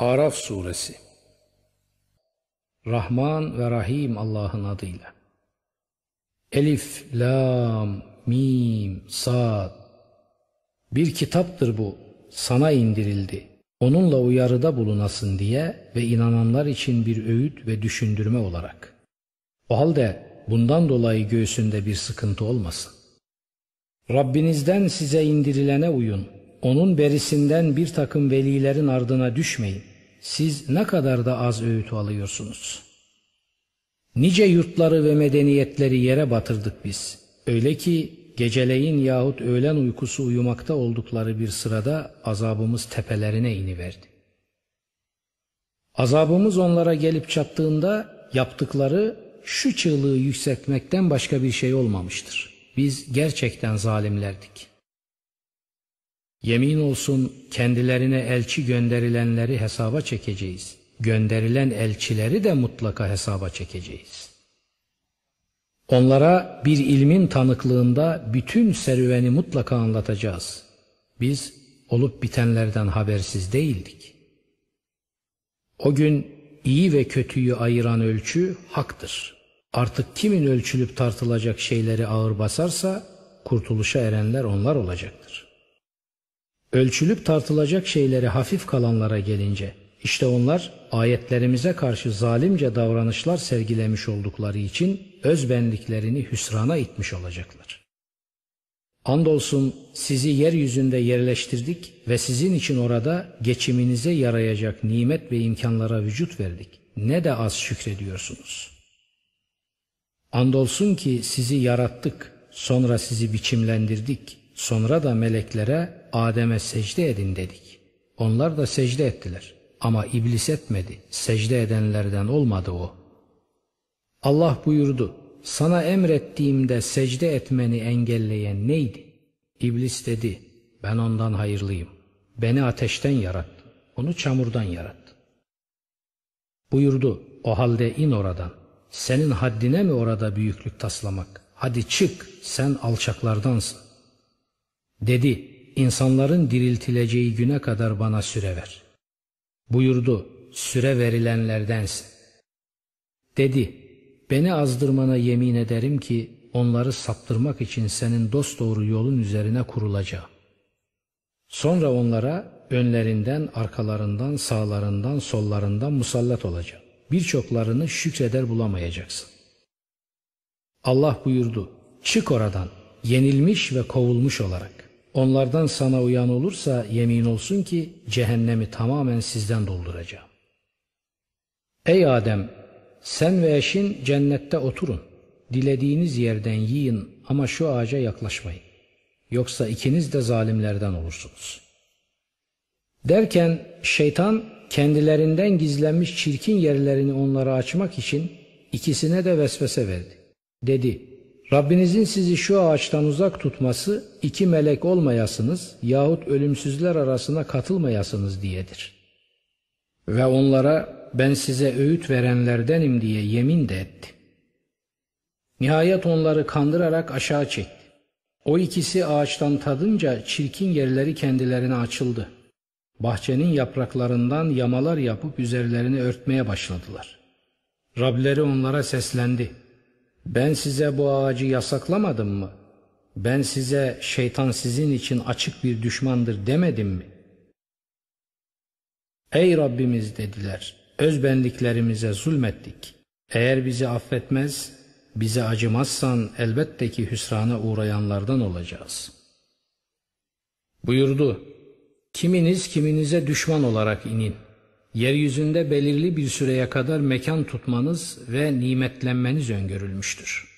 Araf Suresi Rahman ve Rahim Allah'ın adıyla. Elif, Lam, Mim, Sad. Bir kitaptır bu, sana indirildi. Onunla uyarıda bulunasın diye ve inananlar için bir öğüt ve düşündürme olarak. O halde bundan dolayı göğsünde bir sıkıntı olmasın. Rabbinizden size indirilene uyun. Onun berisinden bir takım velilerin ardına düşmeyin. Siz ne kadar da az öğüt alıyorsunuz. Nice yurtları ve medeniyetleri yere batırdık biz. Öyle ki geceleyin yahut öğlen uykusu uyumakta oldukları bir sırada azabımız tepelerine iniverdi. Azabımız onlara gelip çattığında yaptıkları şu çığlığı yükseltmekten başka bir şey olmamıştır. Biz gerçekten zalimlerdik. Yemin olsun kendilerine elçi gönderilenleri hesaba çekeceğiz. Gönderilen elçileri de mutlaka hesaba çekeceğiz. Onlara bir ilmin tanıklığında bütün serüveni mutlaka anlatacağız. Biz olup bitenlerden habersiz değildik. O gün iyi ve kötüyü ayıran ölçü haktır. Artık kimin ölçülüp tartılacak şeyleri ağır basarsa kurtuluşa erenler onlar olacaktır. Ölçülüp tartılacak şeyleri hafif kalanlara gelince işte onlar ayetlerimize karşı zalimce davranışlar sergilemiş oldukları için özbenliklerini hüsrana itmiş olacaklar. Andolsun sizi yeryüzünde yerleştirdik ve sizin için orada geçiminize yarayacak nimet ve imkanlara vücut verdik. Ne de az şükrediyorsunuz. Andolsun ki sizi yarattık, sonra sizi biçimlendirdik, sonra da meleklere Adem'e secde edin dedik. Onlar da secde ettiler. Ama iblis etmedi. Secde edenlerden olmadı o. Allah buyurdu. Sana emrettiğimde secde etmeni engelleyen neydi? İblis dedi. Ben ondan hayırlıyım. Beni ateşten yarattı. Onu çamurdan yarattı. Buyurdu. O halde in oradan. Senin haddine mi orada büyüklük taslamak? Hadi çık sen alçaklardansın. Dedi insanların diriltileceği güne kadar bana süre ver. Buyurdu, süre verilenlerdensin. Dedi, beni azdırmana yemin ederim ki onları saptırmak için senin dosdoğru yolun üzerine kurulacağım. Sonra onlara önlerinden, arkalarından, sağlarından, sollarından musallat olacağım. Birçoklarını şükreder bulamayacaksın. Allah buyurdu, çık oradan, yenilmiş ve kovulmuş olarak. Onlardan sana uyan olursa yemin olsun ki cehennemi tamamen sizden dolduracağım. Ey Adem! Sen ve eşin cennette oturun. Dilediğiniz yerden yiyin ama şu ağaca yaklaşmayın. Yoksa ikiniz de zalimlerden olursunuz. Derken şeytan kendilerinden gizlenmiş çirkin yerlerini onlara açmak için ikisine de vesvese verdi. Dedi, Rabbinizin sizi şu ağaçtan uzak tutması iki melek olmayasınız yahut ölümsüzler arasına katılmayasınız diyedir. Ve onlara ben size öğüt verenlerdenim diye yemin de etti. Nihayet onları kandırarak aşağı çekti. O ikisi ağaçtan tadınca çirkin yerleri kendilerine açıldı. Bahçenin yapraklarından yamalar yapıp üzerlerini örtmeye başladılar. Rableri onlara seslendi. Ben size bu ağacı yasaklamadım mı? Ben size şeytan sizin için açık bir düşmandır demedim mi? Ey Rabbimiz dediler, özbenliklerimize zulmettik. Eğer bizi affetmez, bize acımazsan elbette ki hüsrana uğrayanlardan olacağız. Buyurdu, kiminiz kiminize düşman olarak inin. Yeryüzünde belirli bir süreye kadar mekan tutmanız ve nimetlenmeniz öngörülmüştür.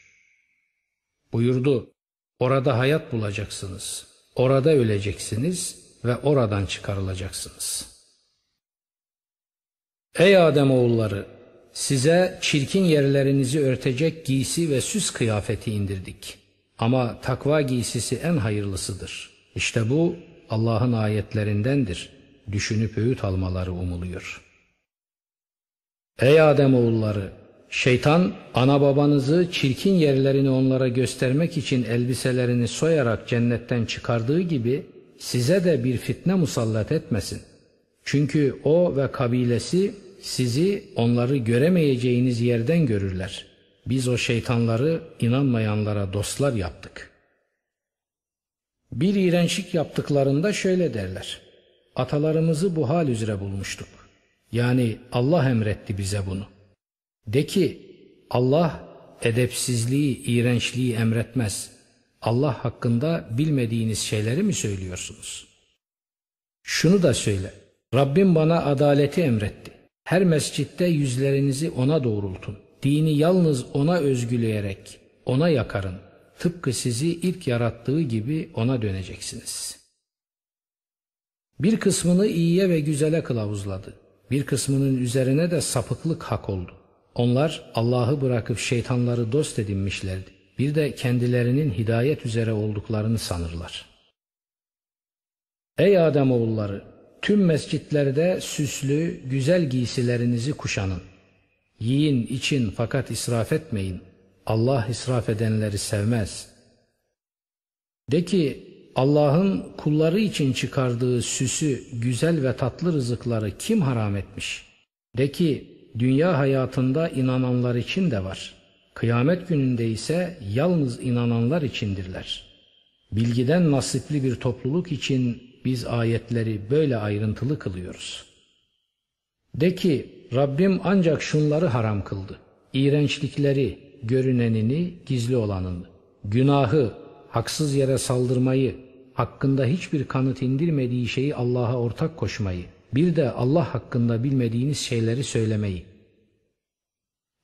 Buyurdu, orada hayat bulacaksınız, orada öleceksiniz ve oradan çıkarılacaksınız. Ey Adem oğulları, size çirkin yerlerinizi örtecek giysi ve süs kıyafeti indirdik. Ama takva giysisi en hayırlısıdır. İşte bu Allah'ın ayetlerindendir.'' Düşünüp öğüt almaları umuluyor. Ey Adem oğulları! Şeytan ana babanızı çirkin yerlerini onlara göstermek için elbiselerini soyarak cennetten çıkardığı gibi size de bir fitne musallat etmesin. Çünkü o ve kabilesi sizi onları göremeyeceğiniz yerden görürler. Biz o şeytanları inanmayanlara dostlar yaptık. Bir iğrençlik yaptıklarında şöyle derler. Atalarımızı bu hal üzere bulmuştuk. Yani Allah emretti bize bunu. De ki Allah edepsizliği, iğrençliği emretmez. Allah hakkında bilmediğiniz şeyleri mi söylüyorsunuz? Şunu da söyle. Rabbim bana adaleti emretti. Her mescitte yüzlerinizi ona doğrultun. Dini yalnız ona özgüleyerek ona yakarın. Tıpkı sizi ilk yarattığı gibi ona döneceksiniz. Bir kısmını iyiye ve güzele kılavuzladı. Bir kısmının üzerine de sapıklık hak oldu. Onlar Allah'ı bırakıp şeytanları dost edinmişlerdi. Bir de kendilerinin hidayet üzere olduklarını sanırlar. Ey Adem oğulları! Tüm mescitlerde süslü, güzel giysilerinizi kuşanın. Yiyin, için fakat israf etmeyin. Allah israf edenleri sevmez. De ki Allah'ın kulları için çıkardığı süsü, güzel ve tatlı rızıkları kim haram etmiş? De ki dünya hayatında inananlar için de var. Kıyamet gününde ise yalnız inananlar içindirler. Bilgiden nasipli bir topluluk için biz ayetleri böyle ayrıntılı kılıyoruz. De ki Rabbim ancak şunları haram kıldı. İğrençlikleri, görünenini, gizli olanını, günahı, haksız yere saldırmayı, hakkında hiçbir kanıt indirmediği şeyi Allah'a ortak koşmayı, bir de Allah hakkında bilmediğiniz şeyleri söylemeyi.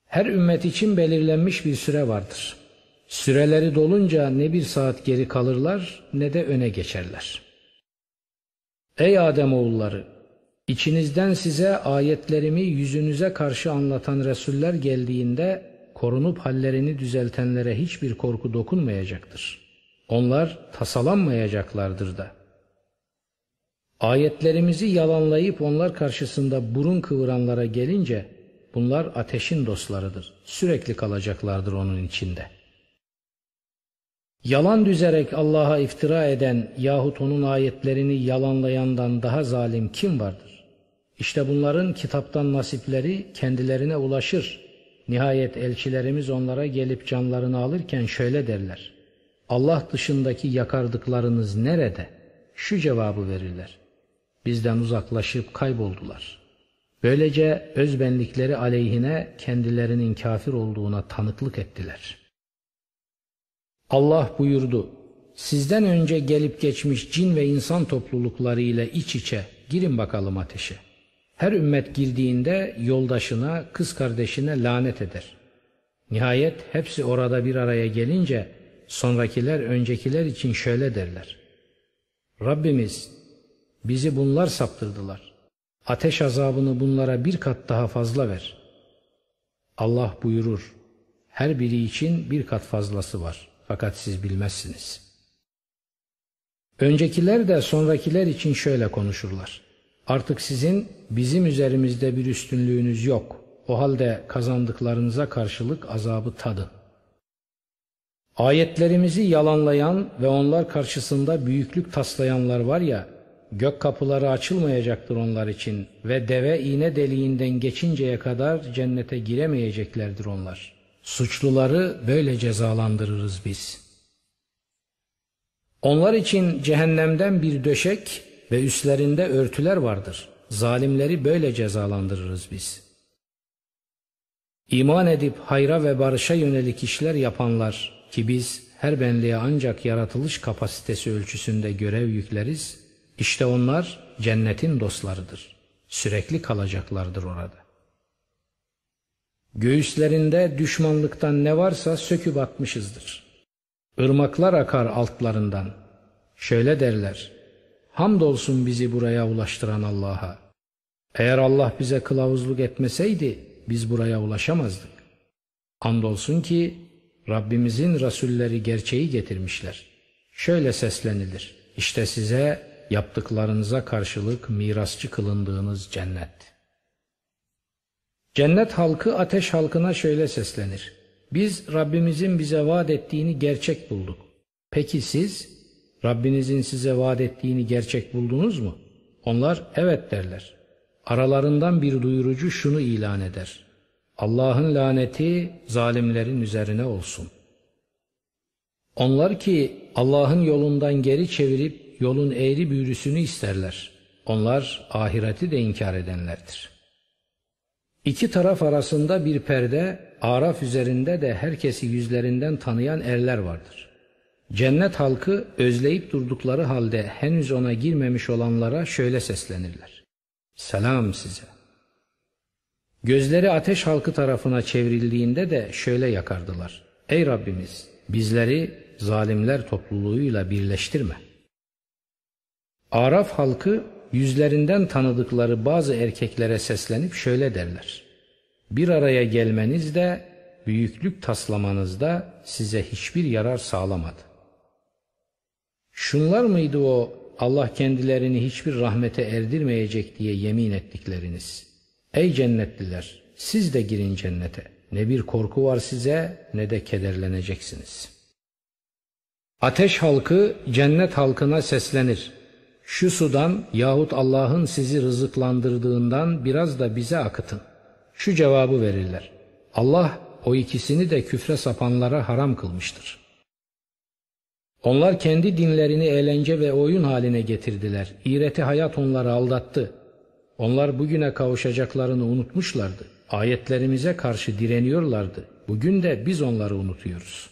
Her ümmet için belirlenmiş bir süre vardır. Süreleri dolunca ne bir saat geri kalırlar ne de öne geçerler. Ey Adem oğulları! İçinizden size ayetlerimi yüzünüze karşı anlatan Resuller geldiğinde korunup hallerini düzeltenlere hiçbir korku dokunmayacaktır. Onlar tasalanmayacaklardır da. Ayetlerimizi yalanlayıp onlar karşısında burun kıvıranlara gelince bunlar ateşin dostlarıdır. Sürekli kalacaklardır onun içinde. Yalan düzerek Allah'a iftira eden yahut onun ayetlerini yalanlayandan daha zalim kim vardır? İşte bunların kitaptan nasipleri kendilerine ulaşır. Nihayet elçilerimiz onlara gelip canlarını alırken şöyle derler. Allah dışındaki yakardıklarınız nerede? Şu cevabı verirler bizden uzaklaşıp kayboldular. Böylece özbenlikleri aleyhine kendilerinin kafir olduğuna tanıklık ettiler. Allah buyurdu, sizden önce gelip geçmiş cin ve insan toplulukları ile iç içe girin bakalım ateşe. Her ümmet girdiğinde yoldaşına, kız kardeşine lanet eder. Nihayet hepsi orada bir araya gelince sonrakiler öncekiler için şöyle derler. Rabbimiz Bizi bunlar saptırdılar. Ateş azabını bunlara bir kat daha fazla ver. Allah buyurur. Her biri için bir kat fazlası var. Fakat siz bilmezsiniz. Öncekiler de sonrakiler için şöyle konuşurlar. Artık sizin bizim üzerimizde bir üstünlüğünüz yok. O halde kazandıklarınıza karşılık azabı tadın. Ayetlerimizi yalanlayan ve onlar karşısında büyüklük taslayanlar var ya, Gök kapıları açılmayacaktır onlar için ve deve iğne deliğinden geçinceye kadar cennete giremeyeceklerdir onlar. Suçluları böyle cezalandırırız biz. Onlar için cehennemden bir döşek ve üstlerinde örtüler vardır. Zalimleri böyle cezalandırırız biz. İman edip hayra ve barışa yönelik işler yapanlar ki biz her benliğe ancak yaratılış kapasitesi ölçüsünde görev yükleriz, işte onlar cennetin dostlarıdır. Sürekli kalacaklardır orada. Göğüslerinde düşmanlıktan ne varsa söküp atmışızdır. Irmaklar akar altlarından. Şöyle derler. Hamdolsun bizi buraya ulaştıran Allah'a. Eğer Allah bize kılavuzluk etmeseydi biz buraya ulaşamazdık. Andolsun ki Rabbimizin Resulleri gerçeği getirmişler. Şöyle seslenilir. İşte size yaptıklarınıza karşılık mirasçı kılındığınız cennet. Cennet halkı ateş halkına şöyle seslenir. Biz Rabbimizin bize vaat ettiğini gerçek bulduk. Peki siz Rabbinizin size vaat ettiğini gerçek buldunuz mu? Onlar evet derler. Aralarından bir duyurucu şunu ilan eder. Allah'ın laneti zalimlerin üzerine olsun. Onlar ki Allah'ın yolundan geri çevirip yolun eğri büğrüsünü isterler. Onlar ahireti de inkar edenlerdir. İki taraf arasında bir perde, Araf üzerinde de herkesi yüzlerinden tanıyan erler vardır. Cennet halkı özleyip durdukları halde henüz ona girmemiş olanlara şöyle seslenirler. Selam size. Gözleri ateş halkı tarafına çevrildiğinde de şöyle yakardılar. Ey Rabbimiz bizleri zalimler topluluğuyla birleştirme. Araf halkı yüzlerinden tanıdıkları bazı erkeklere seslenip şöyle derler. Bir araya gelmeniz de büyüklük taslamanız da size hiçbir yarar sağlamadı. Şunlar mıydı o Allah kendilerini hiçbir rahmete erdirmeyecek diye yemin ettikleriniz? Ey cennetliler siz de girin cennete. Ne bir korku var size ne de kederleneceksiniz. Ateş halkı cennet halkına seslenir. Şu sudan yahut Allah'ın sizi rızıklandırdığından biraz da bize akıtın. Şu cevabı verirler. Allah o ikisini de küfre sapanlara haram kılmıştır. Onlar kendi dinlerini eğlence ve oyun haline getirdiler. İğreti hayat onları aldattı. Onlar bugüne kavuşacaklarını unutmuşlardı. Ayetlerimize karşı direniyorlardı. Bugün de biz onları unutuyoruz.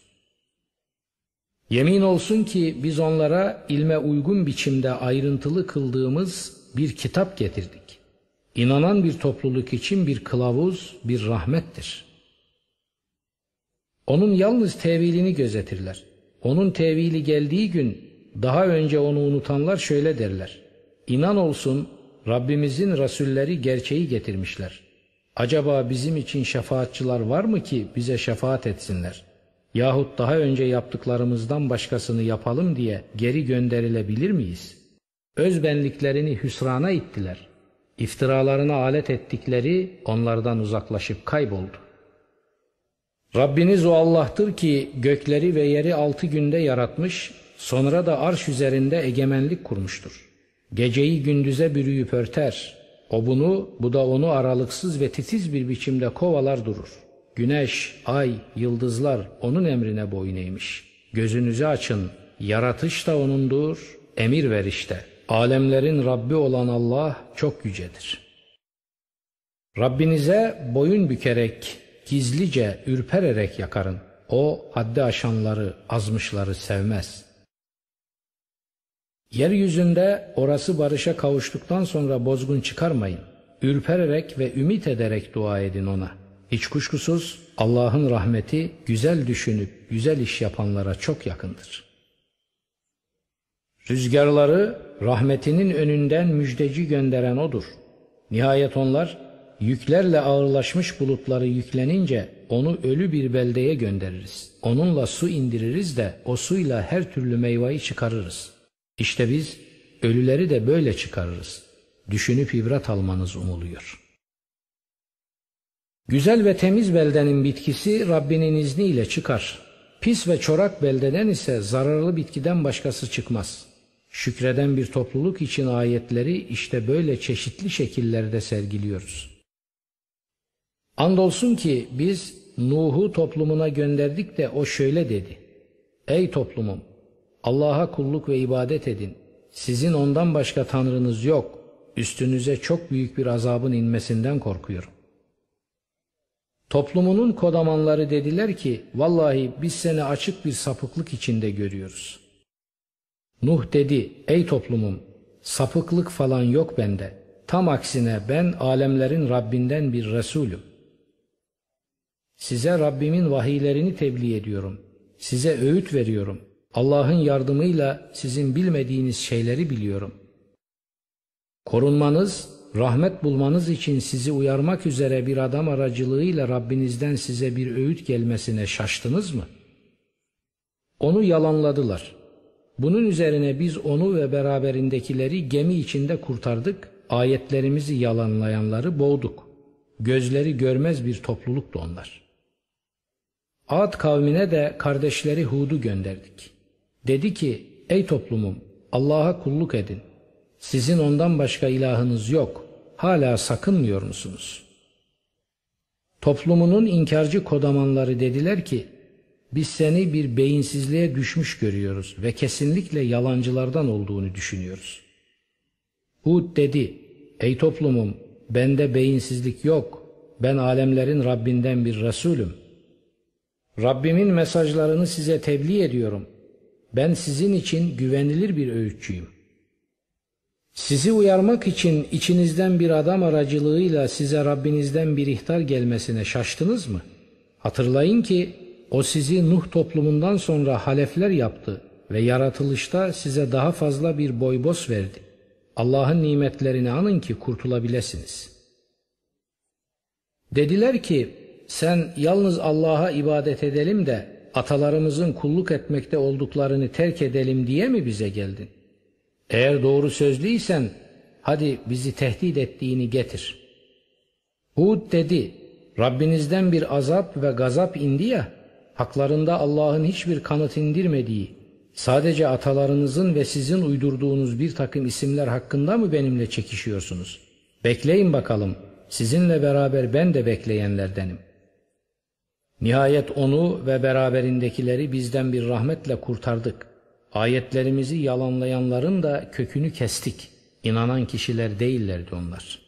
Yemin olsun ki biz onlara ilme uygun biçimde ayrıntılı kıldığımız bir kitap getirdik. İnanan bir topluluk için bir kılavuz, bir rahmettir. Onun yalnız tevilini gözetirler. Onun tevili geldiği gün daha önce onu unutanlar şöyle derler. İnan olsun Rabbimizin Resulleri gerçeği getirmişler. Acaba bizim için şefaatçılar var mı ki bize şefaat etsinler? Yahut daha önce yaptıklarımızdan başkasını yapalım diye geri gönderilebilir miyiz? Özbenliklerini hüsrana ittiler. İftiralarına alet ettikleri onlardan uzaklaşıp kayboldu. Rabbiniz o Allah'tır ki gökleri ve yeri altı günde yaratmış, sonra da arş üzerinde egemenlik kurmuştur. Geceyi gündüze bürüyüp örter. O bunu, bu da onu aralıksız ve titiz bir biçimde kovalar durur. Güneş, ay, yıldızlar onun emrine boyun eğmiş. Gözünüzü açın, yaratış da O'nundur, emir ver işte. Alemlerin Rabbi olan Allah çok yücedir. Rabbinize boyun bükerek, gizlice, ürpererek yakarın. O haddi aşanları, azmışları sevmez. Yeryüzünde orası barışa kavuştuktan sonra bozgun çıkarmayın. Ürpererek ve ümit ederek dua edin ona. Hiç kuşkusuz Allah'ın rahmeti güzel düşünüp güzel iş yapanlara çok yakındır. Rüzgarları rahmetinin önünden müjdeci gönderen odur. Nihayet onlar Yüklerle ağırlaşmış bulutları yüklenince onu ölü bir beldeye göndeririz. Onunla su indiririz de o suyla her türlü meyveyi çıkarırız. İşte biz ölüleri de böyle çıkarırız. Düşünüp ibret almanız umuluyor. Güzel ve temiz beldenin bitkisi Rabbinin izniyle çıkar. Pis ve çorak beldeden ise zararlı bitkiden başkası çıkmaz. Şükreden bir topluluk için ayetleri işte böyle çeşitli şekillerde sergiliyoruz.'' Andolsun ki biz Nuh'u toplumuna gönderdik de o şöyle dedi. Ey toplumum! Allah'a kulluk ve ibadet edin. Sizin ondan başka tanrınız yok. Üstünüze çok büyük bir azabın inmesinden korkuyorum. Toplumunun kodamanları dediler ki, vallahi biz seni açık bir sapıklık içinde görüyoruz. Nuh dedi, ey toplumum, sapıklık falan yok bende. Tam aksine ben alemlerin Rabbinden bir Resulüm. Size Rabbimin vahiylerini tebliğ ediyorum. Size öğüt veriyorum. Allah'ın yardımıyla sizin bilmediğiniz şeyleri biliyorum. Korunmanız, rahmet bulmanız için sizi uyarmak üzere bir adam aracılığıyla Rabbinizden size bir öğüt gelmesine şaştınız mı? Onu yalanladılar. Bunun üzerine biz onu ve beraberindekileri gemi içinde kurtardık, ayetlerimizi yalanlayanları boğduk. Gözleri görmez bir topluluktu onlar.'' Ad kavmine de kardeşleri Hud'u gönderdik. Dedi ki ey toplumum Allah'a kulluk edin. Sizin ondan başka ilahınız yok. Hala sakınmıyor musunuz? Toplumunun inkarcı kodamanları dediler ki, biz seni bir beyinsizliğe düşmüş görüyoruz ve kesinlikle yalancılardan olduğunu düşünüyoruz. Hud dedi, ey toplumum bende beyinsizlik yok, ben alemlerin Rabbinden bir Resulüm. Rabbimin mesajlarını size tebliğ ediyorum. Ben sizin için güvenilir bir öğütçüyüm. Sizi uyarmak için içinizden bir adam aracılığıyla size Rabbinizden bir ihtar gelmesine şaştınız mı? Hatırlayın ki o sizi Nuh toplumundan sonra halefler yaptı ve yaratılışta size daha fazla bir boybos verdi. Allah'ın nimetlerini anın ki kurtulabilirsiniz. Dediler ki sen yalnız Allah'a ibadet edelim de atalarımızın kulluk etmekte olduklarını terk edelim diye mi bize geldin? Eğer doğru sözlüysen hadi bizi tehdit ettiğini getir. Hud dedi Rabbinizden bir azap ve gazap indi ya haklarında Allah'ın hiçbir kanıt indirmediği sadece atalarınızın ve sizin uydurduğunuz bir takım isimler hakkında mı benimle çekişiyorsunuz? Bekleyin bakalım sizinle beraber ben de bekleyenlerdenim. Nihayet onu ve beraberindekileri bizden bir rahmetle kurtardık. Ayetlerimizi yalanlayanların da kökünü kestik. İnanan kişiler değillerdi onlar.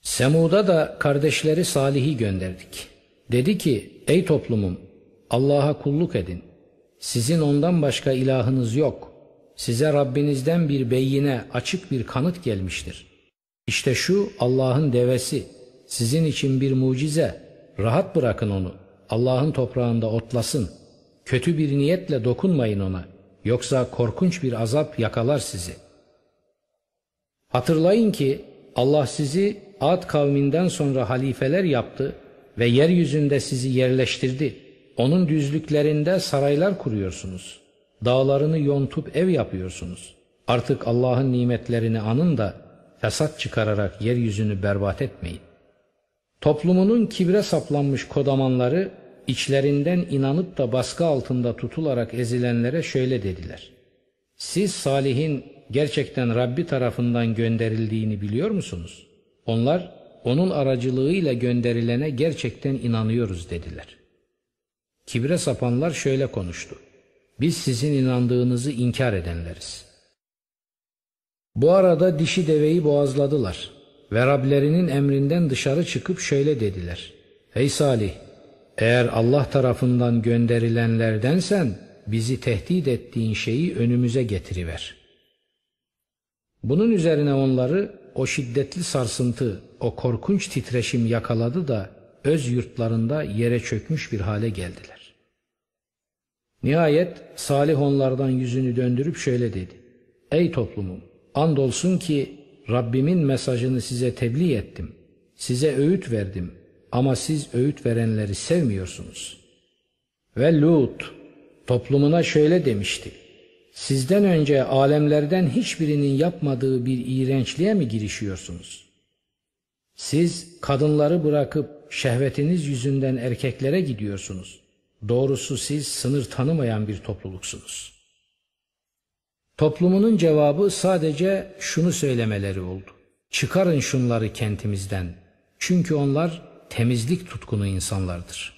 Semud'a da kardeşleri Salih'i gönderdik. Dedi ki, ey toplumum, Allah'a kulluk edin. Sizin ondan başka ilahınız yok. Size Rabbinizden bir beyine, açık bir kanıt gelmiştir. İşte şu Allah'ın devesi, sizin için bir mucize. Rahat bırakın onu. Allah'ın toprağında otlasın. Kötü bir niyetle dokunmayın ona. Yoksa korkunç bir azap yakalar sizi. Hatırlayın ki Allah sizi Ad kavminden sonra halifeler yaptı ve yeryüzünde sizi yerleştirdi. Onun düzlüklerinde saraylar kuruyorsunuz. Dağlarını yontup ev yapıyorsunuz. Artık Allah'ın nimetlerini anın da fesat çıkararak yeryüzünü berbat etmeyin. Toplumunun kibre saplanmış kodamanları içlerinden inanıp da baskı altında tutularak ezilenlere şöyle dediler. Siz Salih'in gerçekten Rabbi tarafından gönderildiğini biliyor musunuz? Onlar onun aracılığıyla gönderilene gerçekten inanıyoruz dediler. Kibre sapanlar şöyle konuştu. Biz sizin inandığınızı inkar edenleriz. Bu arada dişi deveyi boğazladılar ve Rablerinin emrinden dışarı çıkıp şöyle dediler. Ey Salih! Eğer Allah tarafından gönderilenlerdensen bizi tehdit ettiğin şeyi önümüze getiriver. Bunun üzerine onları o şiddetli sarsıntı, o korkunç titreşim yakaladı da öz yurtlarında yere çökmüş bir hale geldiler. Nihayet Salih onlardan yüzünü döndürüp şöyle dedi. Ey toplumum! Andolsun ki Rabbimin mesajını size tebliğ ettim. Size öğüt verdim ama siz öğüt verenleri sevmiyorsunuz. Ve Lut toplumuna şöyle demişti. Sizden önce alemlerden hiçbirinin yapmadığı bir iğrençliğe mi girişiyorsunuz? Siz kadınları bırakıp şehvetiniz yüzünden erkeklere gidiyorsunuz. Doğrusu siz sınır tanımayan bir topluluksunuz. Toplumunun cevabı sadece şunu söylemeleri oldu. Çıkarın şunları kentimizden. Çünkü onlar temizlik tutkunu insanlardır.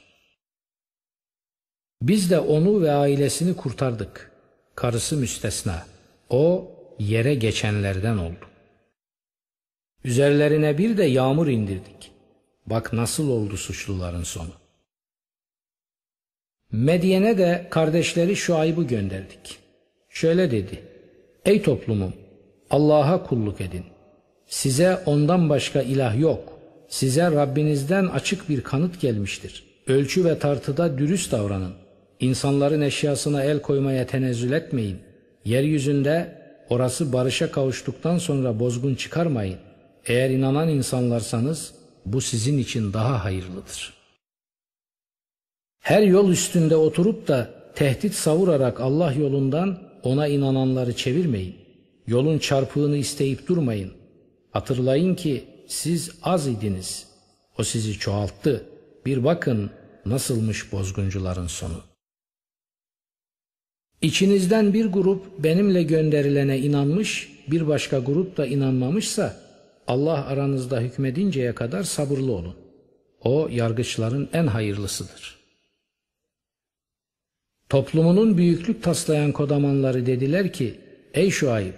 Biz de onu ve ailesini kurtardık. Karısı müstesna. O yere geçenlerden oldu. Üzerlerine bir de yağmur indirdik. Bak nasıl oldu suçluların sonu. Medyen'e de kardeşleri şu ayıbı gönderdik. Şöyle dedi. Ey toplumum Allah'a kulluk edin. Size ondan başka ilah yok. Size Rabbinizden açık bir kanıt gelmiştir. Ölçü ve tartıda dürüst davranın. İnsanların eşyasına el koymaya tenezzül etmeyin. Yeryüzünde orası barışa kavuştuktan sonra bozgun çıkarmayın. Eğer inanan insanlarsanız bu sizin için daha hayırlıdır. Her yol üstünde oturup da tehdit savurarak Allah yolundan ona inananları çevirmeyin. Yolun çarpığını isteyip durmayın. Hatırlayın ki siz az idiniz. O sizi çoğalttı. Bir bakın nasılmış bozguncuların sonu. İçinizden bir grup benimle gönderilene inanmış, bir başka grup da inanmamışsa Allah aranızda hükmedinceye kadar sabırlı olun. O yargıçların en hayırlısıdır. Toplumunun büyüklük taslayan kodamanları dediler ki, Ey Şuayb,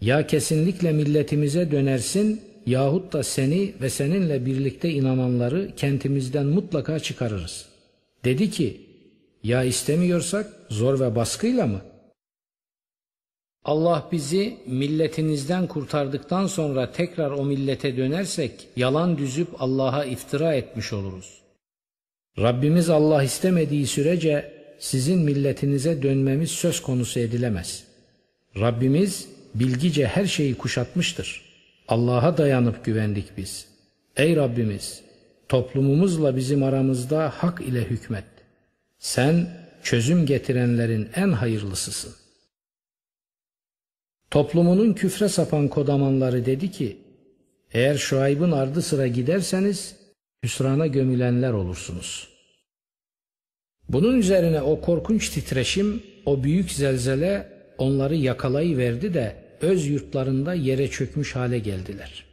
ya kesinlikle milletimize dönersin yahut da seni ve seninle birlikte inananları kentimizden mutlaka çıkarırız. Dedi ki, ya istemiyorsak zor ve baskıyla mı? Allah bizi milletinizden kurtardıktan sonra tekrar o millete dönersek yalan düzüp Allah'a iftira etmiş oluruz. Rabbimiz Allah istemediği sürece sizin milletinize dönmemiz söz konusu edilemez. Rabbimiz bilgice her şeyi kuşatmıştır. Allah'a dayanıp güvendik biz. Ey Rabbimiz! Toplumumuzla bizim aramızda hak ile hükmet. Sen çözüm getirenlerin en hayırlısısın. Toplumunun küfre sapan kodamanları dedi ki, eğer Şuayb'ın ardı sıra giderseniz hüsrana gömülenler olursunuz. Bunun üzerine o korkunç titreşim, o büyük zelzele onları yakalayıverdi de öz yurtlarında yere çökmüş hale geldiler.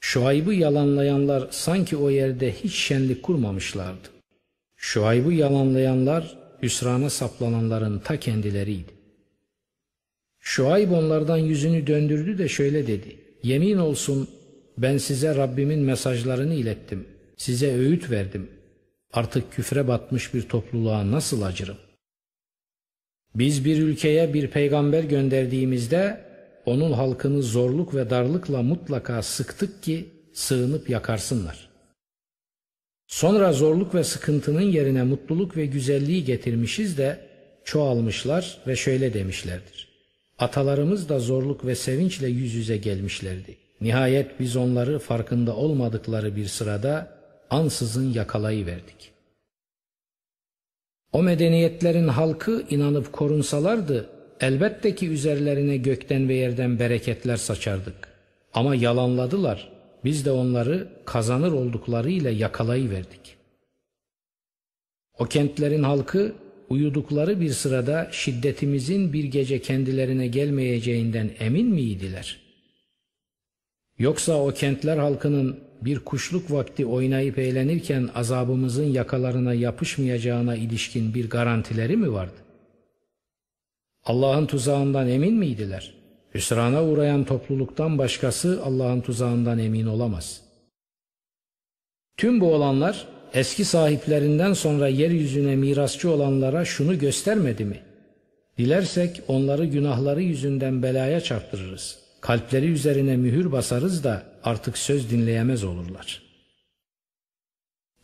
Şuayb'ı yalanlayanlar sanki o yerde hiç şenlik kurmamışlardı. Şuayb'ı yalanlayanlar hüsrana saplananların ta kendileriydi. Şuayb onlardan yüzünü döndürdü de şöyle dedi. Yemin olsun ben size Rabbimin mesajlarını ilettim. Size öğüt verdim. Artık küfre batmış bir topluluğa nasıl acırım? Biz bir ülkeye bir peygamber gönderdiğimizde onun halkını zorluk ve darlıkla mutlaka sıktık ki sığınıp yakarsınlar. Sonra zorluk ve sıkıntının yerine mutluluk ve güzelliği getirmişiz de çoğalmışlar ve şöyle demişlerdir. Atalarımız da zorluk ve sevinçle yüz yüze gelmişlerdi. Nihayet biz onları farkında olmadıkları bir sırada ansızın yakalayıverdik. O medeniyetlerin halkı inanıp korunsalardı elbette ki üzerlerine gökten ve yerden bereketler saçardık. Ama yalanladılar. Biz de onları kazanır olduklarıyla yakalayıverdik. O kentlerin halkı uyudukları bir sırada şiddetimizin bir gece kendilerine gelmeyeceğinden emin miydiler? Yoksa o kentler halkının bir kuşluk vakti oynayıp eğlenirken azabımızın yakalarına yapışmayacağına ilişkin bir garantileri mi vardı? Allah'ın tuzağından emin miydiler? Hüsrana uğrayan topluluktan başkası Allah'ın tuzağından emin olamaz. Tüm bu olanlar eski sahiplerinden sonra yeryüzüne mirasçı olanlara şunu göstermedi mi? Dilersek onları günahları yüzünden belaya çarptırırız. Kalpleri üzerine mühür basarız da artık söz dinleyemez olurlar.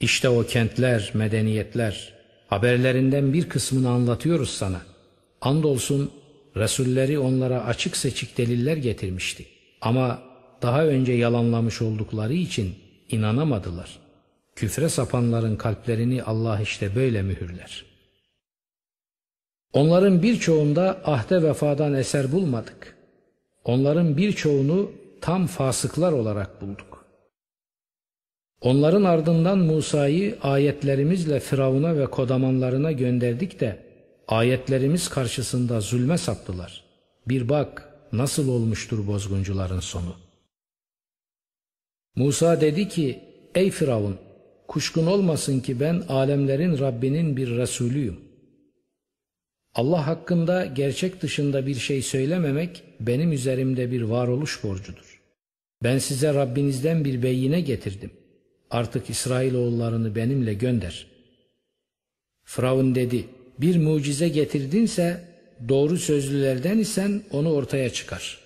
İşte o kentler, medeniyetler, haberlerinden bir kısmını anlatıyoruz sana. Andolsun Resulleri onlara açık seçik deliller getirmişti. Ama daha önce yalanlamış oldukları için inanamadılar. Küfre sapanların kalplerini Allah işte böyle mühürler. Onların birçoğunda ahde vefadan eser bulmadık. Onların birçoğunu tam fasıklar olarak bulduk. Onların ardından Musa'yı ayetlerimizle Firavun'a ve kodamanlarına gönderdik de ayetlerimiz karşısında zulme saptılar. Bir bak nasıl olmuştur bozguncuların sonu. Musa dedi ki ey Firavun kuşkun olmasın ki ben alemlerin Rabbinin bir Resulüyüm. Allah hakkında gerçek dışında bir şey söylememek benim üzerimde bir varoluş borcudur. Ben size Rabbinizden bir beyine getirdim. Artık İsrailoğullarını benimle gönder. Firavun dedi, bir mucize getirdinse doğru sözlülerden isen onu ortaya çıkar.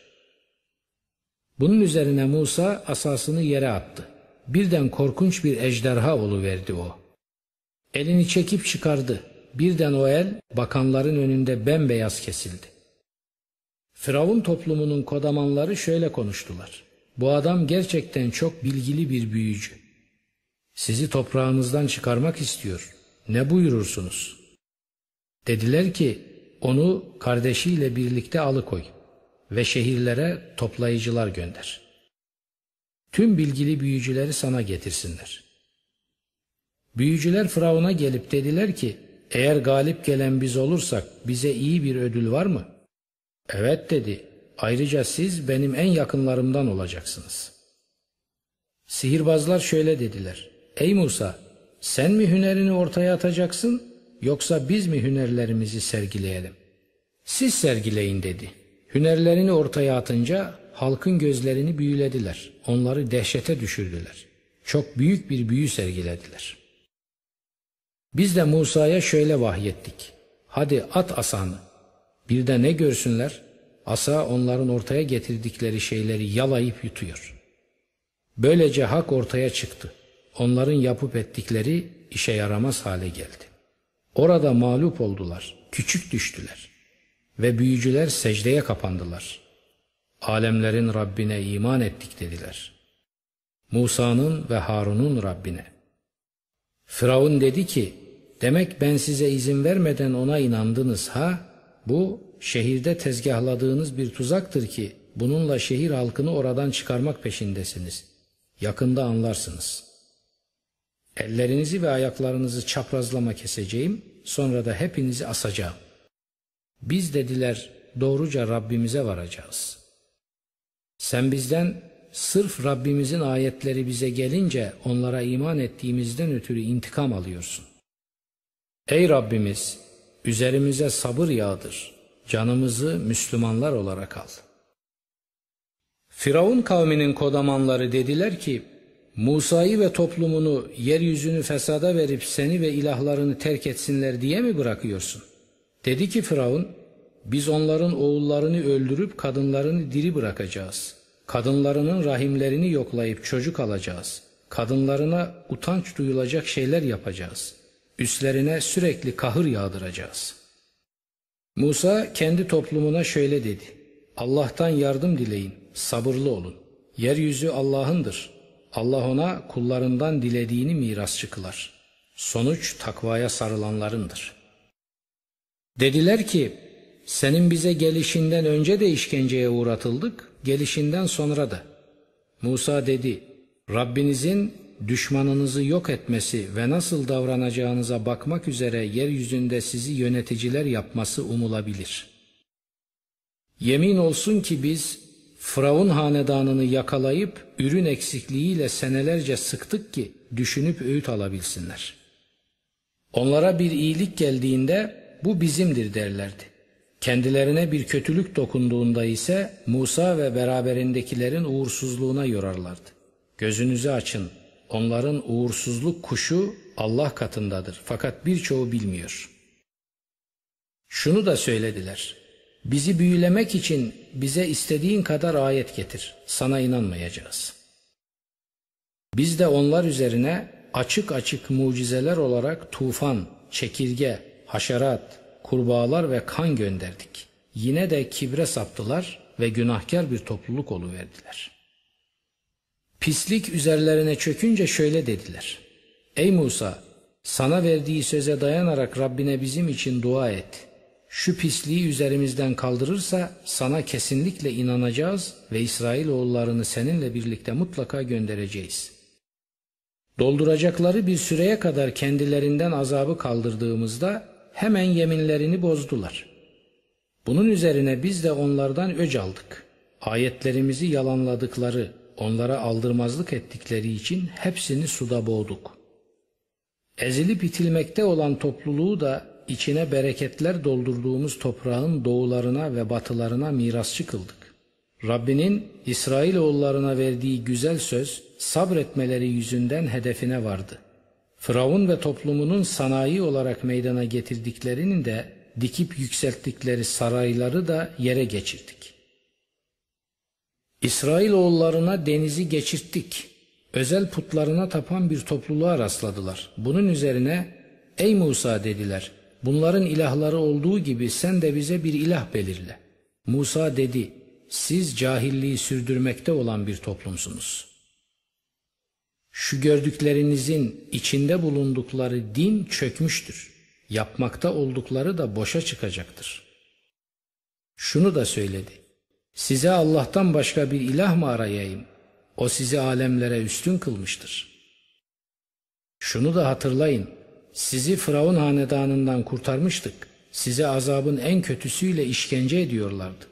Bunun üzerine Musa asasını yere attı. Birden korkunç bir ejderha verdi o. Elini çekip çıkardı. Birden o el bakanların önünde bembeyaz kesildi. Firavun toplumunun kodamanları şöyle konuştular. Bu adam gerçekten çok bilgili bir büyücü. Sizi toprağınızdan çıkarmak istiyor. Ne buyurursunuz? Dediler ki onu kardeşiyle birlikte alıkoy ve şehirlere toplayıcılar gönder. Tüm bilgili büyücüleri sana getirsinler. Büyücüler Firavun'a gelip dediler ki eğer galip gelen biz olursak bize iyi bir ödül var mı? Evet dedi. Ayrıca siz benim en yakınlarımdan olacaksınız. Sihirbazlar şöyle dediler. Ey Musa sen mi hünerini ortaya atacaksın yoksa biz mi hünerlerimizi sergileyelim? Siz sergileyin dedi. Hünerlerini ortaya atınca halkın gözlerini büyülediler. Onları dehşete düşürdüler. Çok büyük bir büyü sergilediler. Biz de Musa'ya şöyle vahyettik. Hadi at asanı. Bir de ne görsünler? Asa onların ortaya getirdikleri şeyleri yalayıp yutuyor. Böylece hak ortaya çıktı. Onların yapıp ettikleri işe yaramaz hale geldi. Orada mağlup oldular, küçük düştüler ve büyücüler secdeye kapandılar. Alemlerin Rabbine iman ettik dediler. Musa'nın ve Harun'un Rabbine. Firavun dedi ki, demek ben size izin vermeden ona inandınız ha? Bu şehirde tezgahladığınız bir tuzaktır ki bununla şehir halkını oradan çıkarmak peşindesiniz. Yakında anlarsınız. Ellerinizi ve ayaklarınızı çaprazlama keseceğim, sonra da hepinizi asacağım. Biz dediler doğruca Rabbimize varacağız. Sen bizden sırf Rabbimizin ayetleri bize gelince onlara iman ettiğimizden ötürü intikam alıyorsun. Ey Rabbimiz üzerimize sabır yağdır. Canımızı Müslümanlar olarak al. Firavun kavminin kodamanları dediler ki Musa'yı ve toplumunu yeryüzünü fesada verip seni ve ilahlarını terk etsinler diye mi bırakıyorsun? Dedi ki Firavun biz onların oğullarını öldürüp kadınlarını diri bırakacağız. Kadınlarının rahimlerini yoklayıp çocuk alacağız. Kadınlarına utanç duyulacak şeyler yapacağız. Üstlerine sürekli kahır yağdıracağız. Musa kendi toplumuna şöyle dedi. Allah'tan yardım dileyin, sabırlı olun. Yeryüzü Allah'ındır. Allah ona kullarından dilediğini mirasçı kılar. Sonuç takvaya sarılanlarındır. Dediler ki, senin bize gelişinden önce de işkenceye uğratıldık, gelişinden sonra da. Musa dedi, Rabbinizin düşmanınızı yok etmesi ve nasıl davranacağınıza bakmak üzere yeryüzünde sizi yöneticiler yapması umulabilir. Yemin olsun ki biz Firavun hanedanını yakalayıp ürün eksikliğiyle senelerce sıktık ki düşünüp öğüt alabilsinler. Onlara bir iyilik geldiğinde bu bizimdir derlerdi. Kendilerine bir kötülük dokunduğunda ise Musa ve beraberindekilerin uğursuzluğuna yorarlardı. Gözünüzü açın, onların uğursuzluk kuşu Allah katındadır fakat birçoğu bilmiyor. Şunu da söylediler. Bizi büyülemek için bize istediğin kadar ayet getir. Sana inanmayacağız. Biz de onlar üzerine açık açık mucizeler olarak tufan, çekirge, haşerat, kurbağalar ve kan gönderdik. Yine de kibre saptılar ve günahkar bir topluluk oluverdiler. Pislik üzerlerine çökünce şöyle dediler. Ey Musa! Sana verdiği söze dayanarak Rabbine bizim için dua et. Şu pisliği üzerimizden kaldırırsa sana kesinlikle inanacağız ve İsrail oğullarını seninle birlikte mutlaka göndereceğiz. Dolduracakları bir süreye kadar kendilerinden azabı kaldırdığımızda hemen yeminlerini bozdular. Bunun üzerine biz de onlardan öc aldık. Ayetlerimizi yalanladıkları, onlara aldırmazlık ettikleri için hepsini suda boğduk. Ezilip itilmekte olan topluluğu da içine bereketler doldurduğumuz toprağın doğularına ve batılarına mirasçı kıldık. Rabbinin İsrail oğullarına verdiği güzel söz sabretmeleri yüzünden hedefine vardı. Firavun ve toplumunun sanayi olarak meydana getirdiklerinin de dikip yükselttikleri sarayları da yere geçirdik. İsrail oğullarına denizi geçirttik. Özel putlarına tapan bir topluluğa rastladılar. Bunun üzerine ey Musa dediler bunların ilahları olduğu gibi sen de bize bir ilah belirle. Musa dedi siz cahilliği sürdürmekte olan bir toplumsunuz.'' Şu gördüklerinizin içinde bulundukları din çökmüştür. Yapmakta oldukları da boşa çıkacaktır. Şunu da söyledi. Size Allah'tan başka bir ilah mı arayayım? O sizi alemlere üstün kılmıştır. Şunu da hatırlayın. Sizi Firavun hanedanından kurtarmıştık. Size azabın en kötüsüyle işkence ediyorlardı.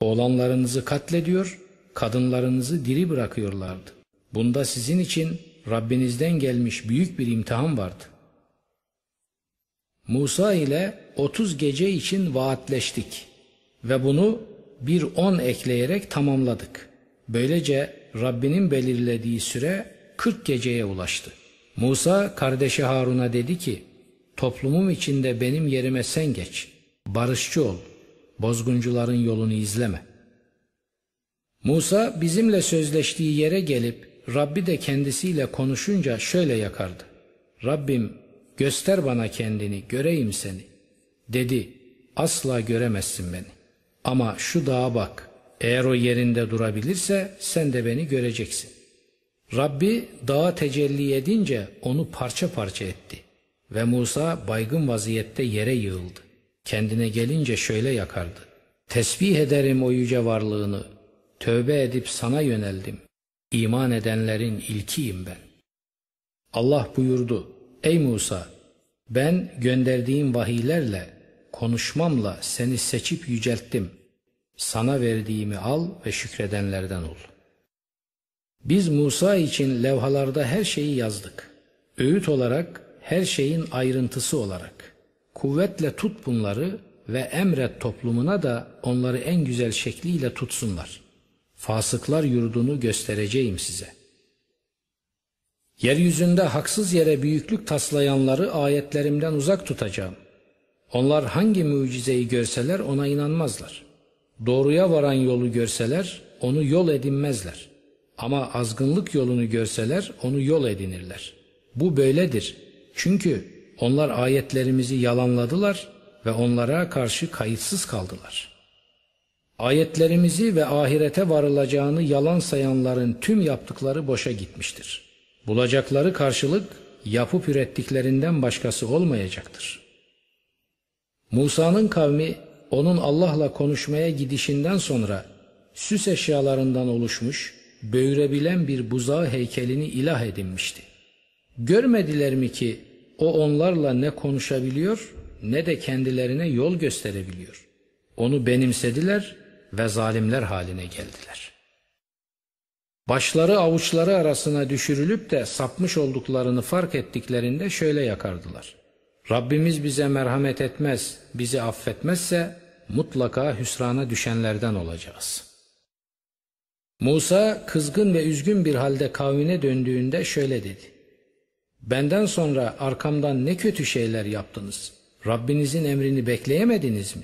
Oğlanlarınızı katlediyor, kadınlarınızı diri bırakıyorlardı. Bunda sizin için Rabbinizden gelmiş büyük bir imtihan vardı. Musa ile 30 gece için vaatleştik ve bunu bir on ekleyerek tamamladık. Böylece Rabbinin belirlediği süre 40 geceye ulaştı. Musa kardeşi Harun'a dedi ki, toplumum içinde benim yerime sen geç, barışçı ol, bozguncuların yolunu izleme. Musa bizimle sözleştiği yere gelip Rabbi de kendisiyle konuşunca şöyle yakardı. Rabbim göster bana kendini, göreyim seni. Dedi, asla göremezsin beni. Ama şu dağa bak, eğer o yerinde durabilirse sen de beni göreceksin. Rabbi dağa tecelli edince onu parça parça etti. Ve Musa baygın vaziyette yere yığıldı. Kendine gelince şöyle yakardı. Tesbih ederim o yüce varlığını, tövbe edip sana yöneldim. İman edenlerin ilkiyim ben. Allah buyurdu, ey Musa, ben gönderdiğim vahiylerle, konuşmamla seni seçip yücelttim. Sana verdiğimi al ve şükredenlerden ol. Biz Musa için levhalarda her şeyi yazdık. Öğüt olarak, her şeyin ayrıntısı olarak. Kuvvetle tut bunları ve emret toplumuna da onları en güzel şekliyle tutsunlar. Fasıklar yurdunu göstereceğim size. Yeryüzünde haksız yere büyüklük taslayanları ayetlerimden uzak tutacağım. Onlar hangi mucizeyi görseler ona inanmazlar. Doğruya varan yolu görseler onu yol edinmezler. Ama azgınlık yolunu görseler onu yol edinirler. Bu böyledir. Çünkü onlar ayetlerimizi yalanladılar ve onlara karşı kayıtsız kaldılar. Ayetlerimizi ve ahirete varılacağını yalan sayanların tüm yaptıkları boşa gitmiştir. Bulacakları karşılık yapıp ürettiklerinden başkası olmayacaktır. Musa'nın kavmi onun Allah'la konuşmaya gidişinden sonra süs eşyalarından oluşmuş, böğürebilen bir buzağı heykelini ilah edinmişti. Görmediler mi ki o onlarla ne konuşabiliyor ne de kendilerine yol gösterebiliyor. Onu benimsediler ve zalimler haline geldiler. Başları avuçları arasına düşürülüp de sapmış olduklarını fark ettiklerinde şöyle yakardılar. Rabbimiz bize merhamet etmez, bizi affetmezse mutlaka hüsrana düşenlerden olacağız. Musa kızgın ve üzgün bir halde kavmine döndüğünde şöyle dedi. Benden sonra arkamdan ne kötü şeyler yaptınız. Rabbinizin emrini bekleyemediniz mi?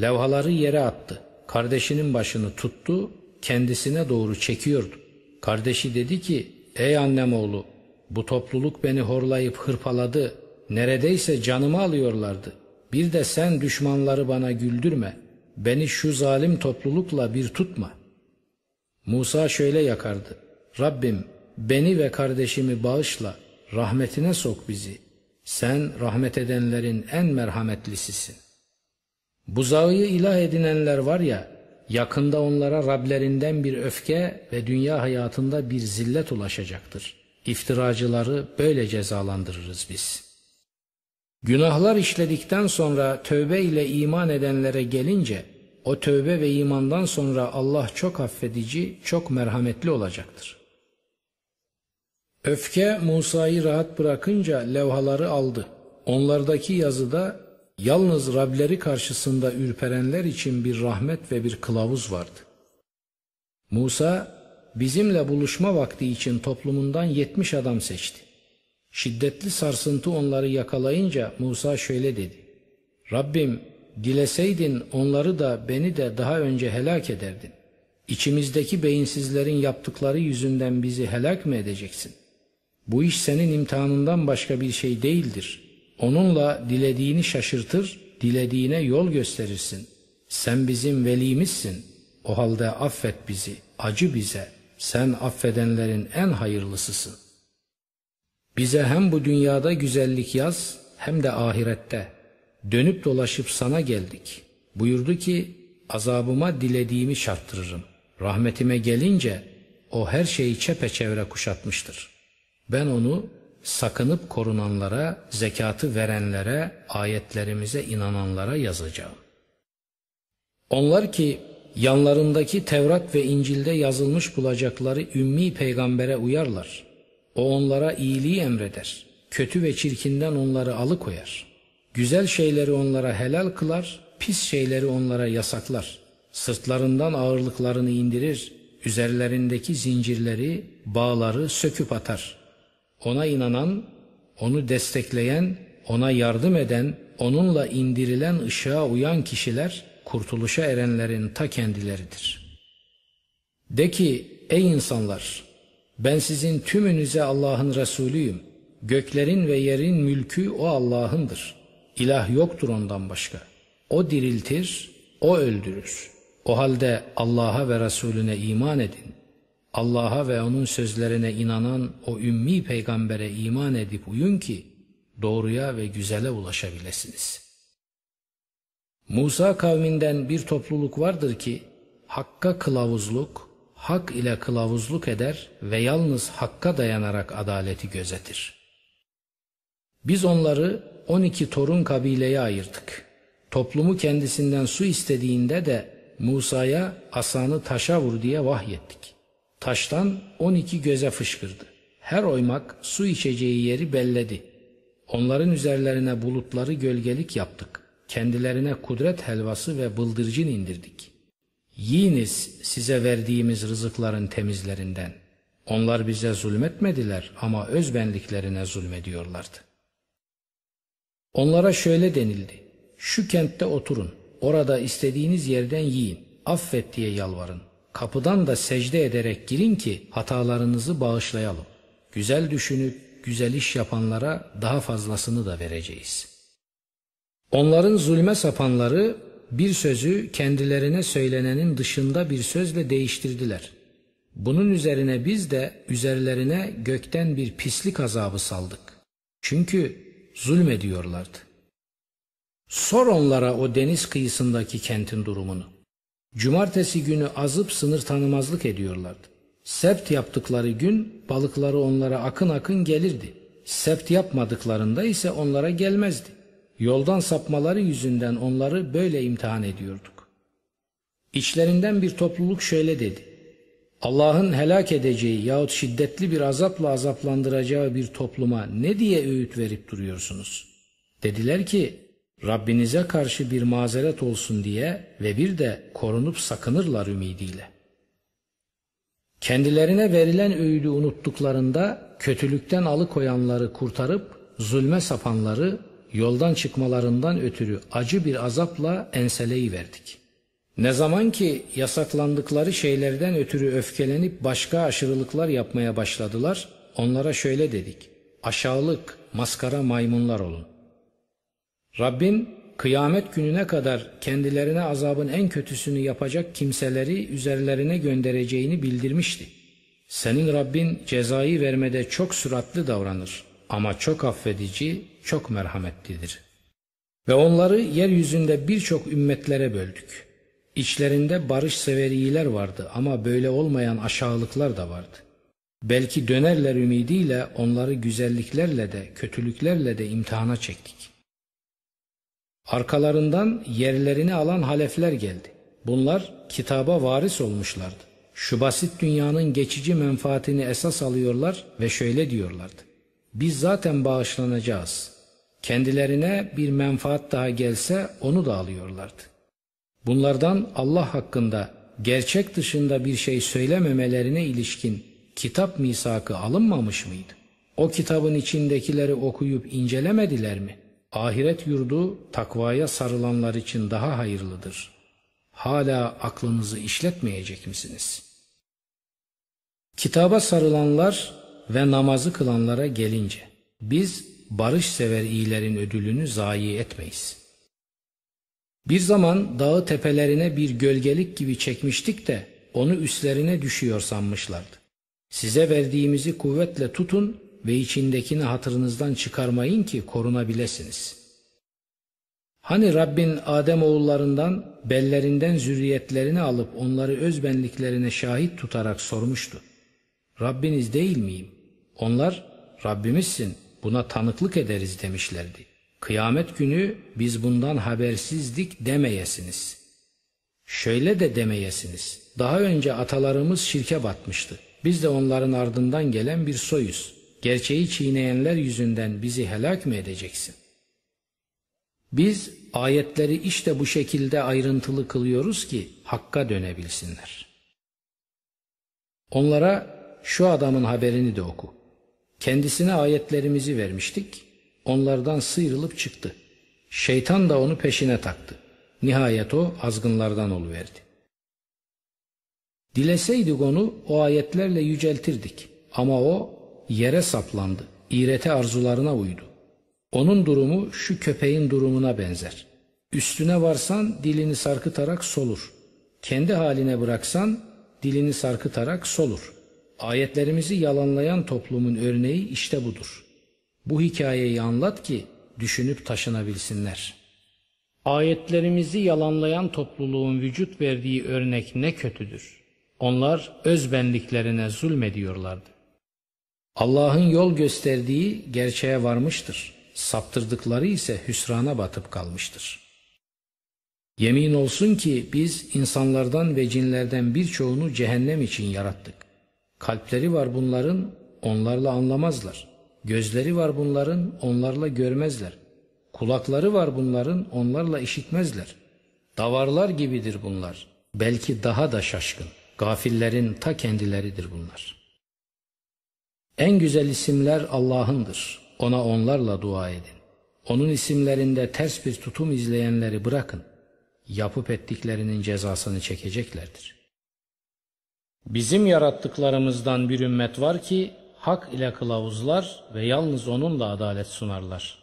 Levhaları yere attı. Kardeşinin başını tuttu, kendisine doğru çekiyordu. Kardeşi dedi ki, ey annem oğlu, bu topluluk beni horlayıp hırpaladı, neredeyse canımı alıyorlardı. Bir de sen düşmanları bana güldürme, beni şu zalim toplulukla bir tutma. Musa şöyle yakardı, Rabbim beni ve kardeşimi bağışla, rahmetine sok bizi. Sen rahmet edenlerin en merhametlisisin. Buzağı ilah edinenler var ya, yakında onlara Rablerinden bir öfke ve dünya hayatında bir zillet ulaşacaktır. İftiracıları böyle cezalandırırız biz. Günahlar işledikten sonra tövbe ile iman edenlere gelince, o tövbe ve imandan sonra Allah çok affedici, çok merhametli olacaktır. Öfke Musa'yı rahat bırakınca levhaları aldı. Onlardaki yazıda Yalnız Rableri karşısında ürperenler için bir rahmet ve bir kılavuz vardı. Musa bizimle buluşma vakti için toplumundan yetmiş adam seçti. Şiddetli sarsıntı onları yakalayınca Musa şöyle dedi. Rabbim dileseydin onları da beni de daha önce helak ederdin. İçimizdeki beyinsizlerin yaptıkları yüzünden bizi helak mı edeceksin? Bu iş senin imtihanından başka bir şey değildir. Onunla dilediğini şaşırtır, dilediğine yol gösterirsin. Sen bizim velimizsin. O halde affet bizi, acı bize. Sen affedenlerin en hayırlısısın. Bize hem bu dünyada güzellik yaz hem de ahirette. Dönüp dolaşıp sana geldik. Buyurdu ki azabıma dilediğimi çarptırırım. Rahmetime gelince o her şeyi çepeçevre kuşatmıştır. Ben onu sakınıp korunanlara, zekatı verenlere, ayetlerimize inananlara yazacağım. Onlar ki yanlarındaki Tevrat ve İncil'de yazılmış bulacakları ümmi peygambere uyarlar. O onlara iyiliği emreder. Kötü ve çirkinden onları alıkoyar. Güzel şeyleri onlara helal kılar, pis şeyleri onlara yasaklar. Sırtlarından ağırlıklarını indirir, üzerlerindeki zincirleri, bağları söküp atar. Ona inanan, onu destekleyen, ona yardım eden, onunla indirilen ışığa uyan kişiler kurtuluşa erenlerin ta kendileridir. De ki ey insanlar ben sizin tümünüze Allah'ın Resulüyüm. Göklerin ve yerin mülkü o Allah'ındır. İlah yoktur ondan başka. O diriltir, o öldürür. O halde Allah'a ve Resulüne iman edin. Allah'a ve onun sözlerine inanan o ümmi peygambere iman edip uyun ki doğruya ve güzele ulaşabilesiniz. Musa kavminden bir topluluk vardır ki hakka kılavuzluk, hak ile kılavuzluk eder ve yalnız hakka dayanarak adaleti gözetir. Biz onları 12 torun kabileye ayırdık. Toplumu kendisinden su istediğinde de Musa'ya asanı taşa vur diye vahyettik. Taştan 12 göze fışkırdı. Her oymak su içeceği yeri belledi. Onların üzerlerine bulutları gölgelik yaptık. Kendilerine kudret helvası ve bıldırcın indirdik. Yiyiniz size verdiğimiz rızıkların temizlerinden. Onlar bize zulmetmediler ama özbenliklerine zulmediyorlardı. Onlara şöyle denildi. Şu kentte oturun. Orada istediğiniz yerden yiyin. Affet diye yalvarın. Kapıdan da secde ederek girin ki hatalarınızı bağışlayalım. Güzel düşünüp güzel iş yapanlara daha fazlasını da vereceğiz. Onların zulme sapanları bir sözü kendilerine söylenenin dışında bir sözle değiştirdiler. Bunun üzerine biz de üzerlerine gökten bir pislik azabı saldık. Çünkü zulmediyorlardı. Sor onlara o deniz kıyısındaki kentin durumunu. Cumartesi günü azıp sınır tanımazlık ediyorlardı. Sept yaptıkları gün balıkları onlara akın akın gelirdi. Sept yapmadıklarında ise onlara gelmezdi. Yoldan sapmaları yüzünden onları böyle imtihan ediyorduk. İçlerinden bir topluluk şöyle dedi. Allah'ın helak edeceği yahut şiddetli bir azapla azaplandıracağı bir topluma ne diye öğüt verip duruyorsunuz? Dediler ki Rabbinize karşı bir mazeret olsun diye ve bir de korunup sakınırlar ümidiyle. Kendilerine verilen öğüdü unuttuklarında kötülükten alıkoyanları kurtarıp zulme sapanları yoldan çıkmalarından ötürü acı bir azapla enseleyi verdik. Ne zaman ki yasaklandıkları şeylerden ötürü öfkelenip başka aşırılıklar yapmaya başladılar, onlara şöyle dedik. Aşağılık, maskara maymunlar olun. Rabbin kıyamet gününe kadar kendilerine azabın en kötüsünü yapacak kimseleri üzerlerine göndereceğini bildirmişti. Senin Rabbin cezayı vermede çok süratli davranır ama çok affedici, çok merhametlidir. Ve onları yeryüzünde birçok ümmetlere böldük. İçlerinde barış severiyiler vardı ama böyle olmayan aşağılıklar da vardı. Belki dönerler ümidiyle onları güzelliklerle de kötülüklerle de imtihana çektik. Arkalarından yerlerini alan halefler geldi. Bunlar kitaba varis olmuşlardı. Şu basit dünyanın geçici menfaatini esas alıyorlar ve şöyle diyorlardı. Biz zaten bağışlanacağız. Kendilerine bir menfaat daha gelse onu da alıyorlardı. Bunlardan Allah hakkında gerçek dışında bir şey söylememelerine ilişkin kitap misakı alınmamış mıydı? O kitabın içindekileri okuyup incelemediler mi? Ahiret yurdu takvaya sarılanlar için daha hayırlıdır. Hala aklınızı işletmeyecek misiniz? Kitaba sarılanlar ve namazı kılanlara gelince biz barış sever iyilerin ödülünü zayi etmeyiz. Bir zaman dağı tepelerine bir gölgelik gibi çekmiştik de onu üstlerine düşüyor sanmışlardı. Size verdiğimizi kuvvetle tutun ve içindekini hatırınızdan çıkarmayın ki korunabilesiniz. Hani Rabbin Adem oğullarından bellerinden zürriyetlerini alıp onları özbenliklerine şahit tutarak sormuştu. Rabbiniz değil miyim? Onlar Rabbimizsin buna tanıklık ederiz demişlerdi. Kıyamet günü biz bundan habersizdik demeyesiniz. Şöyle de demeyesiniz. Daha önce atalarımız şirke batmıştı. Biz de onların ardından gelen bir soyuz. Gerçeği çiğneyenler yüzünden bizi helak mı edeceksin? Biz ayetleri işte bu şekilde ayrıntılı kılıyoruz ki hakka dönebilsinler. Onlara şu adamın haberini de oku. Kendisine ayetlerimizi vermiştik. Onlardan sıyrılıp çıktı. Şeytan da onu peşine taktı. Nihayet o azgınlardan oluverdi. Dileseydik onu o ayetlerle yüceltirdik. Ama o yere saplandı. İğreti arzularına uydu. Onun durumu şu köpeğin durumuna benzer. Üstüne varsan dilini sarkıtarak solur. Kendi haline bıraksan dilini sarkıtarak solur. Ayetlerimizi yalanlayan toplumun örneği işte budur. Bu hikayeyi anlat ki düşünüp taşınabilsinler. Ayetlerimizi yalanlayan topluluğun vücut verdiği örnek ne kötüdür. Onlar özbenliklerine zulmediyorlardı. Allah'ın yol gösterdiği gerçeğe varmıştır. Saptırdıkları ise hüsrana batıp kalmıştır. Yemin olsun ki biz insanlardan ve cinlerden birçoğunu cehennem için yarattık. Kalpleri var bunların, onlarla anlamazlar. Gözleri var bunların, onlarla görmezler. Kulakları var bunların, onlarla işitmezler. Davarlar gibidir bunlar. Belki daha da şaşkın. Gafillerin ta kendileridir bunlar. En güzel isimler Allah'ındır. Ona onlarla dua edin. Onun isimlerinde ters bir tutum izleyenleri bırakın. Yapıp ettiklerinin cezasını çekeceklerdir. Bizim yarattıklarımızdan bir ümmet var ki hak ile kılavuzlar ve yalnız onunla adalet sunarlar.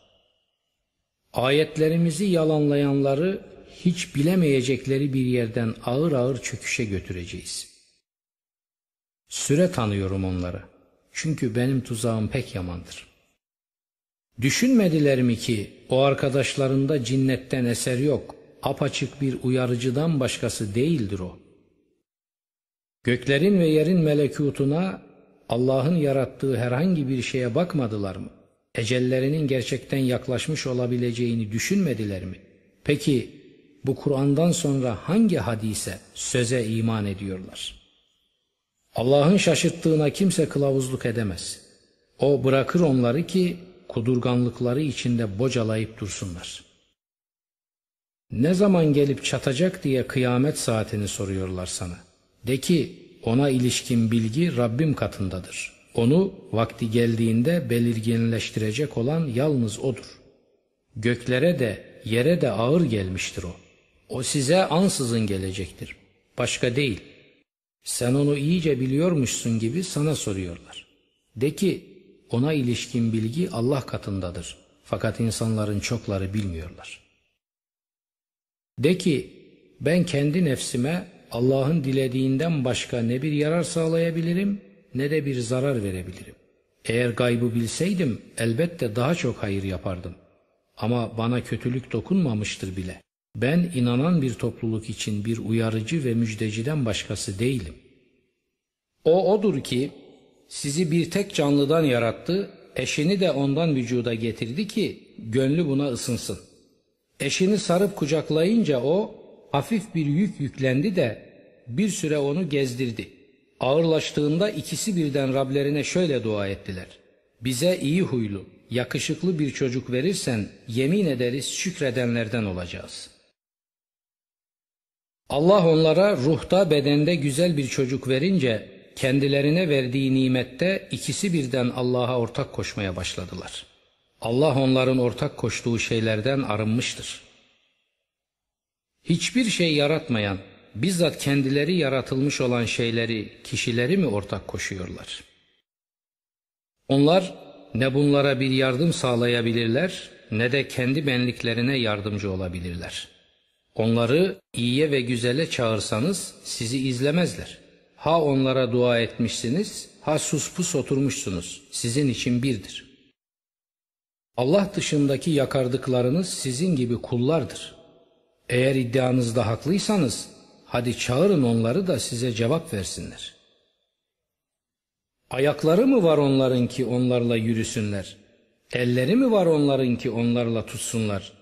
Ayetlerimizi yalanlayanları hiç bilemeyecekleri bir yerden ağır ağır çöküşe götüreceğiz. Süre tanıyorum onları. Çünkü benim tuzağım pek yamandır. Düşünmediler mi ki o arkadaşlarında cinnetten eser yok, apaçık bir uyarıcıdan başkası değildir o. Göklerin ve yerin melekutuna Allah'ın yarattığı herhangi bir şeye bakmadılar mı? Ecellerinin gerçekten yaklaşmış olabileceğini düşünmediler mi? Peki bu Kur'an'dan sonra hangi hadise, söze iman ediyorlar? Allah'ın şaşırttığına kimse kılavuzluk edemez. O bırakır onları ki kudurganlıkları içinde bocalayıp dursunlar. Ne zaman gelip çatacak diye kıyamet saatini soruyorlar sana. De ki ona ilişkin bilgi Rabbim katındadır. Onu vakti geldiğinde belirginleştirecek olan yalnız O'dur. Göklere de yere de ağır gelmiştir O. O size ansızın gelecektir. Başka değil. Sen onu iyice biliyormuşsun gibi sana soruyorlar. De ki ona ilişkin bilgi Allah katındadır. Fakat insanların çokları bilmiyorlar. De ki ben kendi nefsime Allah'ın dilediğinden başka ne bir yarar sağlayabilirim ne de bir zarar verebilirim. Eğer gaybı bilseydim elbette daha çok hayır yapardım. Ama bana kötülük dokunmamıştır bile. Ben inanan bir topluluk için bir uyarıcı ve müjdeciden başkası değilim. O odur ki sizi bir tek canlıdan yarattı, eşini de ondan vücuda getirdi ki gönlü buna ısınsın. Eşini sarıp kucaklayınca o hafif bir yük yüklendi de bir süre onu gezdirdi. Ağırlaştığında ikisi birden Rablerine şöyle dua ettiler. Bize iyi huylu, yakışıklı bir çocuk verirsen yemin ederiz şükredenlerden olacağız. Allah onlara ruhta bedende güzel bir çocuk verince kendilerine verdiği nimette ikisi birden Allah'a ortak koşmaya başladılar. Allah onların ortak koştuğu şeylerden arınmıştır. Hiçbir şey yaratmayan, bizzat kendileri yaratılmış olan şeyleri, kişileri mi ortak koşuyorlar? Onlar ne bunlara bir yardım sağlayabilirler ne de kendi benliklerine yardımcı olabilirler. Onları iyiye ve güzele çağırsanız sizi izlemezler. Ha onlara dua etmişsiniz, ha sus pus oturmuşsunuz. Sizin için birdir. Allah dışındaki yakardıklarınız sizin gibi kullardır. Eğer iddianızda haklıysanız hadi çağırın onları da size cevap versinler. Ayakları mı var onların ki onlarla yürüsünler? Elleri mi var onların ki onlarla tutsunlar?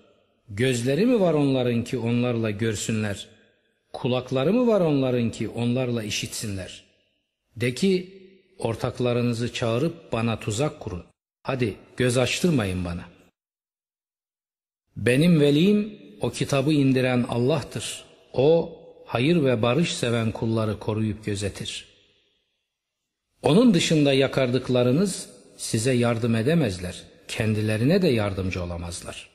Gözleri mi var onların ki onlarla görsünler? kulakları mı var onların ki onlarla işitsinler? De ki, ortaklarınızı çağırıp bana tuzak kurun. Hadi göz açtırmayın bana. Benim velim o kitabı indiren Allah'tır. O hayır ve barış seven kulları koruyup gözetir. Onun dışında yakardıklarınız size yardım edemezler. Kendilerine de yardımcı olamazlar.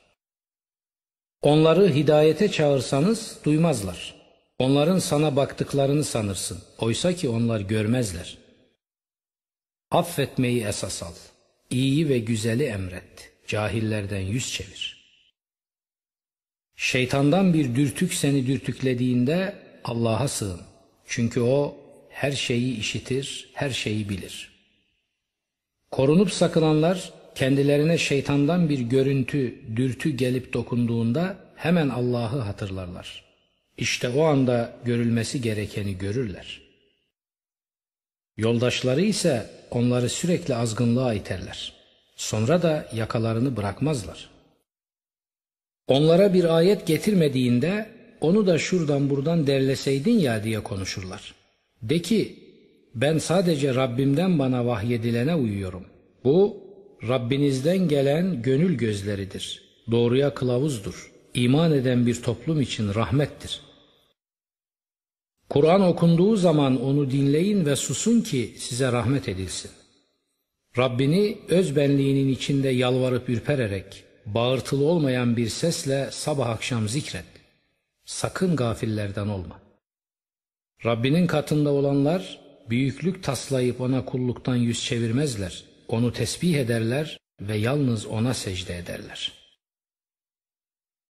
Onları hidayete çağırsanız duymazlar. Onların sana baktıklarını sanırsın. Oysa ki onlar görmezler. Affetmeyi esas al. İyiyi ve güzeli emret. Cahillerden yüz çevir. Şeytandan bir dürtük seni dürtüklediğinde Allah'a sığın. Çünkü o her şeyi işitir, her şeyi bilir. Korunup sakınanlar kendilerine şeytandan bir görüntü, dürtü gelip dokunduğunda hemen Allah'ı hatırlarlar. İşte o anda görülmesi gerekeni görürler. Yoldaşları ise onları sürekli azgınlığa iterler. Sonra da yakalarını bırakmazlar. Onlara bir ayet getirmediğinde onu da şuradan buradan derleseydin ya diye konuşurlar. De ki ben sadece Rabbimden bana vahyedilene uyuyorum. Bu Rabbinizden gelen gönül gözleridir. Doğruya kılavuzdur. İman eden bir toplum için rahmettir. Kur'an okunduğu zaman onu dinleyin ve susun ki size rahmet edilsin. Rabbini öz benliğinin içinde yalvarıp ürpererek, bağırtılı olmayan bir sesle sabah akşam zikret. Sakın gafillerden olma. Rabbinin katında olanlar büyüklük taslayıp ona kulluktan yüz çevirmezler. Onu tesbih ederler ve yalnız ona secde ederler.''